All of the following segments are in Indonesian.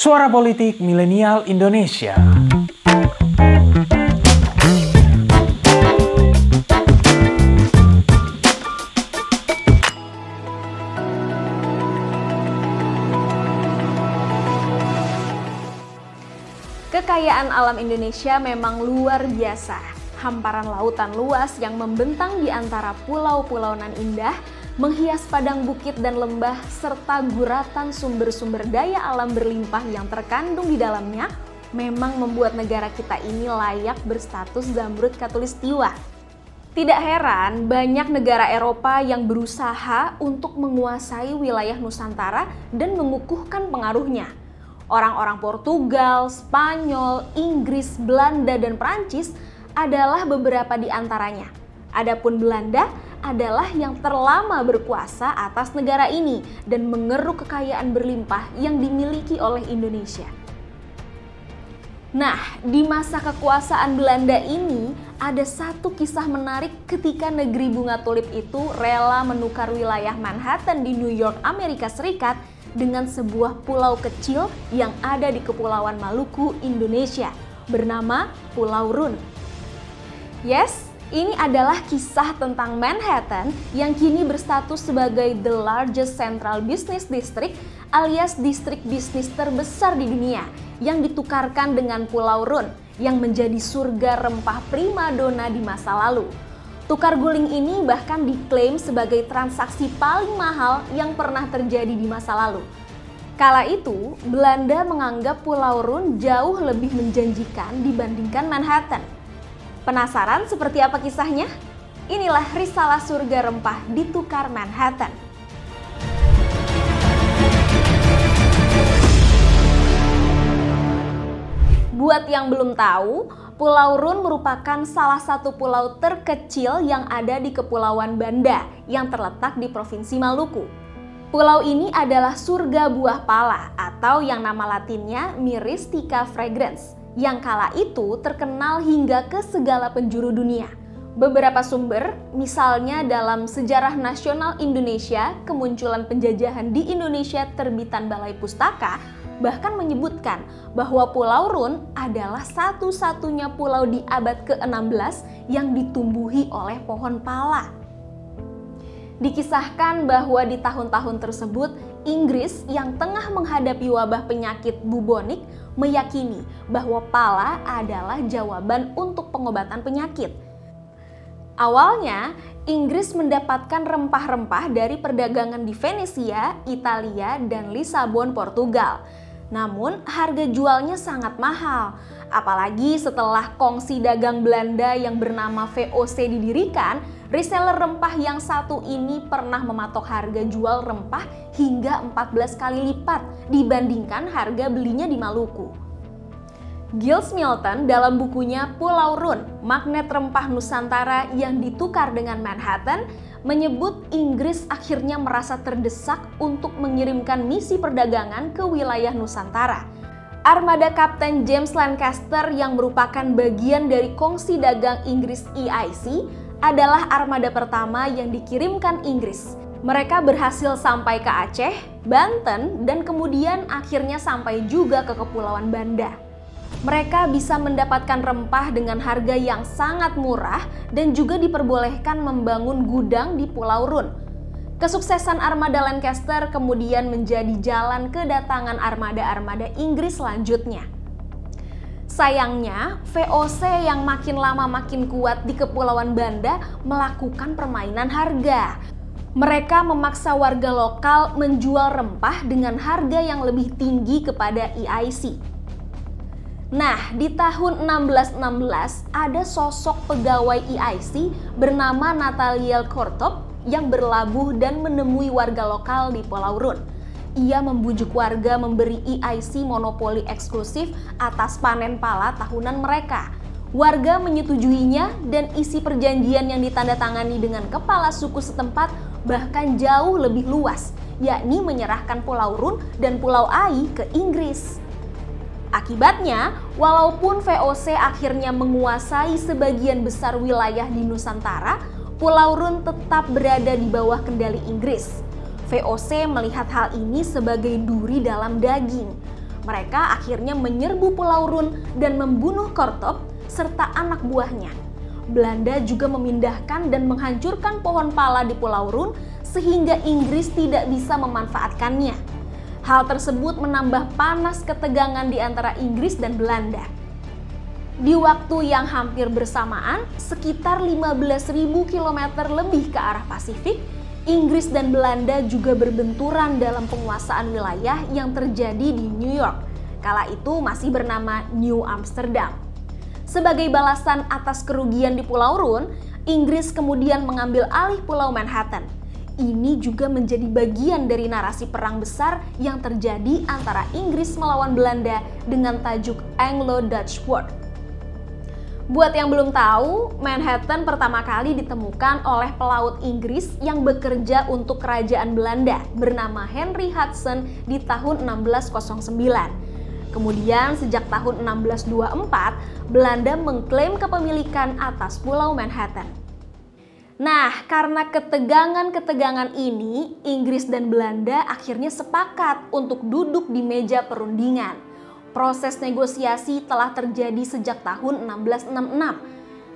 Suara Politik Milenial Indonesia. Kekayaan alam Indonesia memang luar biasa. Hamparan lautan luas yang membentang di antara pulau-pulau nan indah, menghias padang bukit dan lembah, serta guratan sumber-sumber daya alam berlimpah yang terkandung di dalamnya, memang membuat negara kita ini layak berstatus zamrud katulistiwa. Tidak heran, banyak negara Eropa yang berusaha untuk menguasai wilayah Nusantara dan mengukuhkan pengaruhnya. Orang-orang Portugal, Spanyol, Inggris, Belanda, dan Prancis adalah beberapa di antaranya. Adapun Belanda adalah yang terlama berkuasa atas negara ini dan mengeruk kekayaan berlimpah yang dimiliki oleh Indonesia. Nah, di masa kekuasaan Belanda ini ada satu kisah menarik ketika negeri bunga tulip itu rela menukar wilayah Manhattan di New York, Amerika Serikat dengan sebuah pulau kecil yang ada di Kepulauan Maluku, Indonesia, bernama Pulau Run. Yes, ini adalah kisah tentang Manhattan yang kini berstatus sebagai the largest central business district alias distrik bisnis terbesar di dunia yang ditukarkan dengan Pulau Run yang menjadi surga rempah primadona di masa lalu. Tukar guling ini bahkan diklaim sebagai transaksi paling mahal yang pernah terjadi di masa lalu. Kala itu, Belanda menganggap Pulau Run jauh lebih menjanjikan dibandingkan Manhattan. Penasaran seperti apa kisahnya? Inilah risalah surga rempah ditukar Manhattan. Buat yang belum tahu, Pulau Run merupakan salah satu pulau terkecil yang ada di Kepulauan Banda yang terletak di Provinsi Maluku. Pulau ini adalah surga buah pala atau yang nama latinnya Myristica fragrans yang kala itu terkenal hingga ke segala penjuru dunia. Beberapa sumber, misalnya dalam Sejarah Nasional Indonesia, kemunculan penjajahan di Indonesia terbitan Balai Pustaka, bahkan menyebutkan bahwa Pulau Run adalah satu-satunya pulau di abad ke-16 yang ditumbuhi oleh pohon pala. Dikisahkan bahwa di tahun-tahun tersebut, Inggris yang tengah menghadapi wabah penyakit bubonik meyakini bahwa pala adalah jawaban untuk pengobatan penyakit. Awalnya, Inggris mendapatkan rempah-rempah dari perdagangan di Venesia, Italia, dan Lisabon, Portugal. Namun harga jualnya sangat mahal. Apalagi setelah kongsi dagang Belanda yang bernama VOC didirikan, reseller rempah yang satu ini pernah mematok harga jual rempah hingga 14 kali lipat dibandingkan harga belinya di Maluku. Giles Milton dalam bukunya Pulau Run, Magnet Rempah Nusantara yang ditukar dengan Manhattan, menyebut Inggris akhirnya merasa terdesak untuk mengirimkan misi perdagangan ke wilayah Nusantara. Armada Kapten James Lancaster yang merupakan bagian dari kongsi dagang Inggris EIC adalah armada pertama yang dikirimkan Inggris. Mereka berhasil sampai ke Aceh, Banten, dan kemudian akhirnya sampai juga ke Kepulauan Banda mereka bisa mendapatkan rempah dengan harga yang sangat murah dan juga diperbolehkan membangun gudang di Pulau Run. Kesuksesan armada Lancaster kemudian menjadi jalan kedatangan armada-armada Inggris selanjutnya. Sayangnya, VOC yang makin lama makin kuat di Kepulauan Banda melakukan permainan harga. Mereka memaksa warga lokal menjual rempah dengan harga yang lebih tinggi kepada EIC. Nah, di tahun 1616 ada sosok pegawai EIC bernama Natalia Kortop yang berlabuh dan menemui warga lokal di Pulau Run. Ia membujuk warga memberi EIC monopoli eksklusif atas panen pala tahunan mereka. Warga menyetujuinya dan isi perjanjian yang ditandatangani dengan kepala suku setempat bahkan jauh lebih luas, yakni menyerahkan Pulau Run dan Pulau Ai ke Inggris. Akibatnya, walaupun VOC akhirnya menguasai sebagian besar wilayah di Nusantara, Pulau Run tetap berada di bawah kendali Inggris. VOC melihat hal ini sebagai duri dalam daging. Mereka akhirnya menyerbu Pulau Run dan membunuh Kortop serta anak buahnya. Belanda juga memindahkan dan menghancurkan pohon pala di Pulau Run sehingga Inggris tidak bisa memanfaatkannya. Hal tersebut menambah panas ketegangan di antara Inggris dan Belanda. Di waktu yang hampir bersamaan, sekitar 15.000 km lebih ke arah Pasifik, Inggris dan Belanda juga berbenturan dalam penguasaan wilayah yang terjadi di New York. Kala itu masih bernama New Amsterdam. Sebagai balasan atas kerugian di Pulau Run, Inggris kemudian mengambil alih Pulau Manhattan. Ini juga menjadi bagian dari narasi perang besar yang terjadi antara Inggris melawan Belanda dengan tajuk Anglo-Dutch War Buat yang belum tahu, Manhattan pertama kali ditemukan oleh pelaut Inggris yang bekerja untuk kerajaan Belanda bernama Henry Hudson di tahun 1609. Kemudian sejak tahun 1624, Belanda mengklaim kepemilikan atas Pulau Manhattan. Nah, karena ketegangan-ketegangan ini, Inggris dan Belanda akhirnya sepakat untuk duduk di meja perundingan. Proses negosiasi telah terjadi sejak tahun 1666.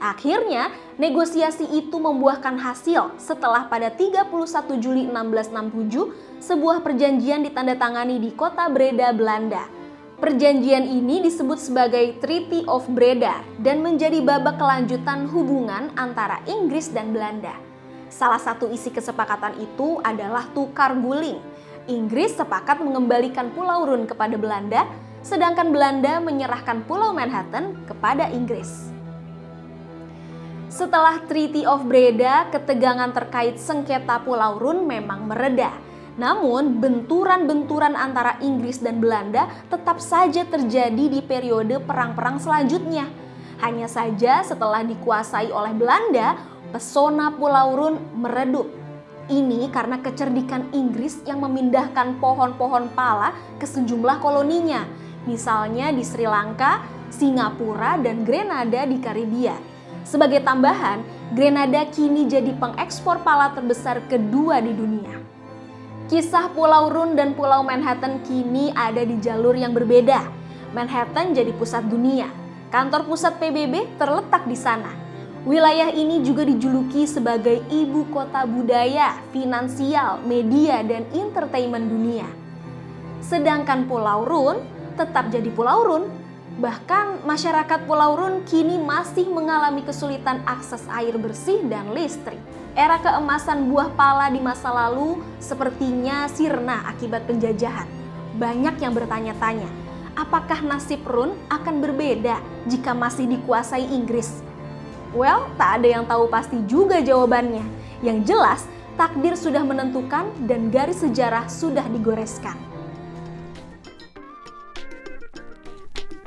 Akhirnya, negosiasi itu membuahkan hasil setelah pada 31 Juli 1667 sebuah perjanjian ditandatangani di kota Breda, Belanda. Perjanjian ini disebut sebagai Treaty of Breda dan menjadi babak kelanjutan hubungan antara Inggris dan Belanda. Salah satu isi kesepakatan itu adalah tukar guling. Inggris sepakat mengembalikan Pulau Run kepada Belanda sedangkan Belanda menyerahkan Pulau Manhattan kepada Inggris. Setelah Treaty of Breda, ketegangan terkait sengketa Pulau Run memang mereda. Namun, benturan-benturan antara Inggris dan Belanda tetap saja terjadi di periode perang-perang selanjutnya. Hanya saja setelah dikuasai oleh Belanda, pesona Pulau Run meredup. Ini karena kecerdikan Inggris yang memindahkan pohon-pohon pala ke sejumlah koloninya misalnya di Sri Lanka, Singapura, dan Grenada di Karibia. Sebagai tambahan, Grenada kini jadi pengekspor pala terbesar kedua di dunia. Kisah Pulau Run dan Pulau Manhattan kini ada di jalur yang berbeda. Manhattan jadi pusat dunia. Kantor pusat PBB terletak di sana. Wilayah ini juga dijuluki sebagai ibu kota budaya, finansial, media, dan entertainment dunia. Sedangkan Pulau Run tetap jadi Pulau Run. Bahkan masyarakat Pulau Run kini masih mengalami kesulitan akses air bersih dan listrik. Era keemasan buah pala di masa lalu sepertinya sirna akibat penjajahan. Banyak yang bertanya-tanya, apakah nasib Run akan berbeda jika masih dikuasai Inggris? Well, tak ada yang tahu pasti juga jawabannya. Yang jelas, takdir sudah menentukan dan garis sejarah sudah digoreskan.